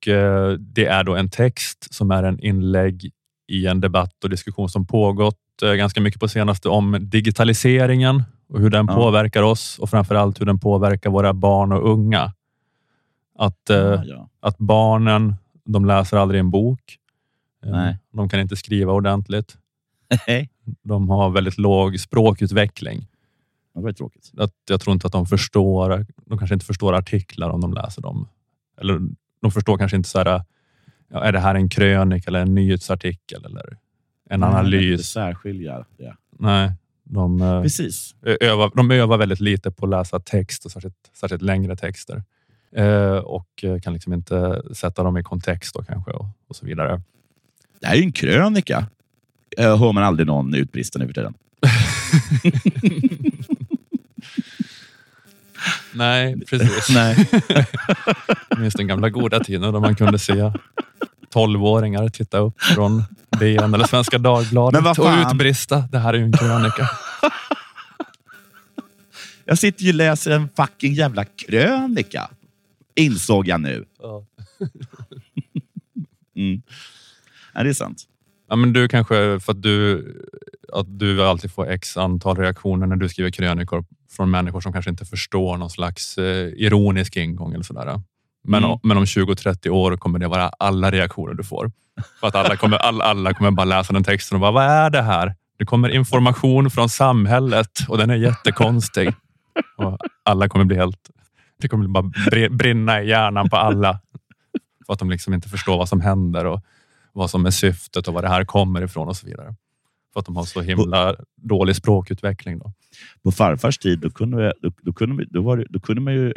och eh, det är då en text som är en inlägg i en debatt och diskussion som pågått eh, ganska mycket på senaste om digitaliseringen och hur den Ja. påverkar oss och framför allt hur den påverkar våra barn och unga. Att, eh, Ja, ja. att barnen, de läser aldrig en bok. Nej. De kan inte skriva ordentligt. De har väldigt låg språkutveckling. det var tråkigt. Att jag tror inte att de förstår. De kanske inte förstår artiklar om de läser dem. Eller de förstår kanske inte så här. Ja, är det här en krönika eller en nyhetsartikel eller en Nej, analys? Särskilja det. Nej, de, eh, Precis. övar, de övar väldigt lite på att läsa text och särskilt, särskilt längre texter. Eh, och eh, kan liksom inte sätta dem i kontext då kanske och, och så vidare. Det här är ju en krönika. Eh, Hör man aldrig någon utbrista nu för tiden. Nej, precis. Nej. Jag minns den gamla goda tiden då man kunde se tolvåringar titta upp från DN eller Svenska Men Dagbladet och utbrista. Det här är ju en krönika. Jag sitter ju och läser en fucking jävla krönika. Insåg jag nu. Mm. Ja, det är sant. Ja, men du kanske, för att du, att du alltid får x antal reaktioner när du skriver krönikor från människor som kanske inte förstår någon slags eh, ironisk ingång eller sådär. Men, Mm. men om 20-30 år kommer det vara alla reaktioner du får. För att alla kommer, alla, alla kommer bara läsa den texten och bara, vad är det här? Det kommer information från samhället och den är jättekonstig. Och alla kommer bli helt... Det kommer bara bri- brinna i hjärnan på alla. För att de liksom inte förstår vad som händer och vad som är syftet och var det här kommer ifrån och så vidare. För att de har så himla dålig språkutveckling. Då. På farfars tid då kunde, då, då kunde, då var, det- då kunde, man, ju,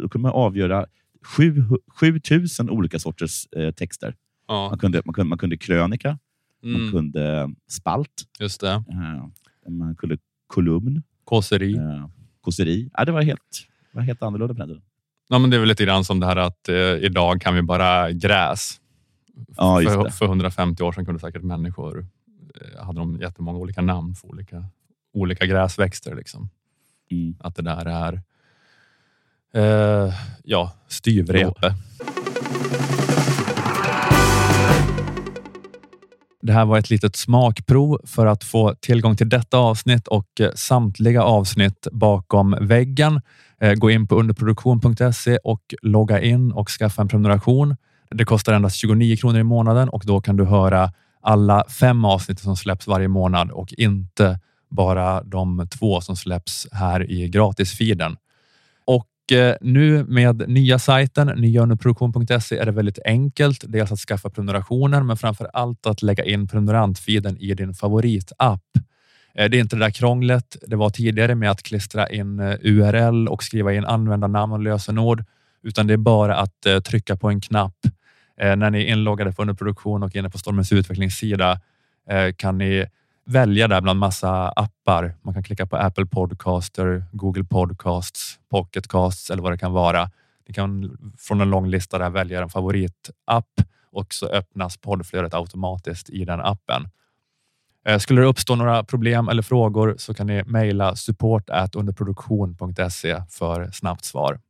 då kunde man avgöra sju- 7000 olika sorters eh, texter. Man Ja, kunde, man, kunde, man kunde krönika, man mm, kunde spalt, just det. eh, man kunde kolumn, Kåseri. eh, kåseri. Ja, det var helt, var helt annorlunda på den tiden. Ja, men det är väl lite grann som det här att eh, idag kan vi bara gräs. Ja, för, för 150 år sedan kunde säkert människor hade de jättemånga olika namn för olika, olika gräsväxter. Liksom. Mm. Att det där är eh, ja, styvrepe. Det här var ett litet smakprov för att få tillgång till detta avsnitt och eh, samtliga avsnitt bakom väggen. Eh, Gå in på underproduktion.se och logga in och skaffa en prenumeration. Det kostar endast 29 kronor i månaden och då kan du höra alla fem avsnitt som släpps varje månad och inte bara de två som släpps här i gratisfiden. Och eh, nu med nya sajten nyaunderproduktion.se är det väldigt enkelt. Dels att skaffa prenumerationen, men framför allt att lägga in prenumerantfiden i din favoritapp. Eh, det är inte det där krånglet det var tidigare med att klistra in eh, URL och skriva in användarnamn och lösenord, utan det är bara att trycka på en knapp. Eh, När ni är inloggade på underproduktion och inne på Stormens utvecklingssida eh, kan ni välja där bland massa appar. Man kan klicka på Apple Podcaster, Google Podcasts, Pocket Casts eller vad det kan vara. Ni kan från en lång lista där välja en favoritapp och så öppnas poddflödet automatiskt i den appen. Eh, skulle det uppstå några problem eller frågor så kan ni mejla support underproduktion.se för snabbt svar.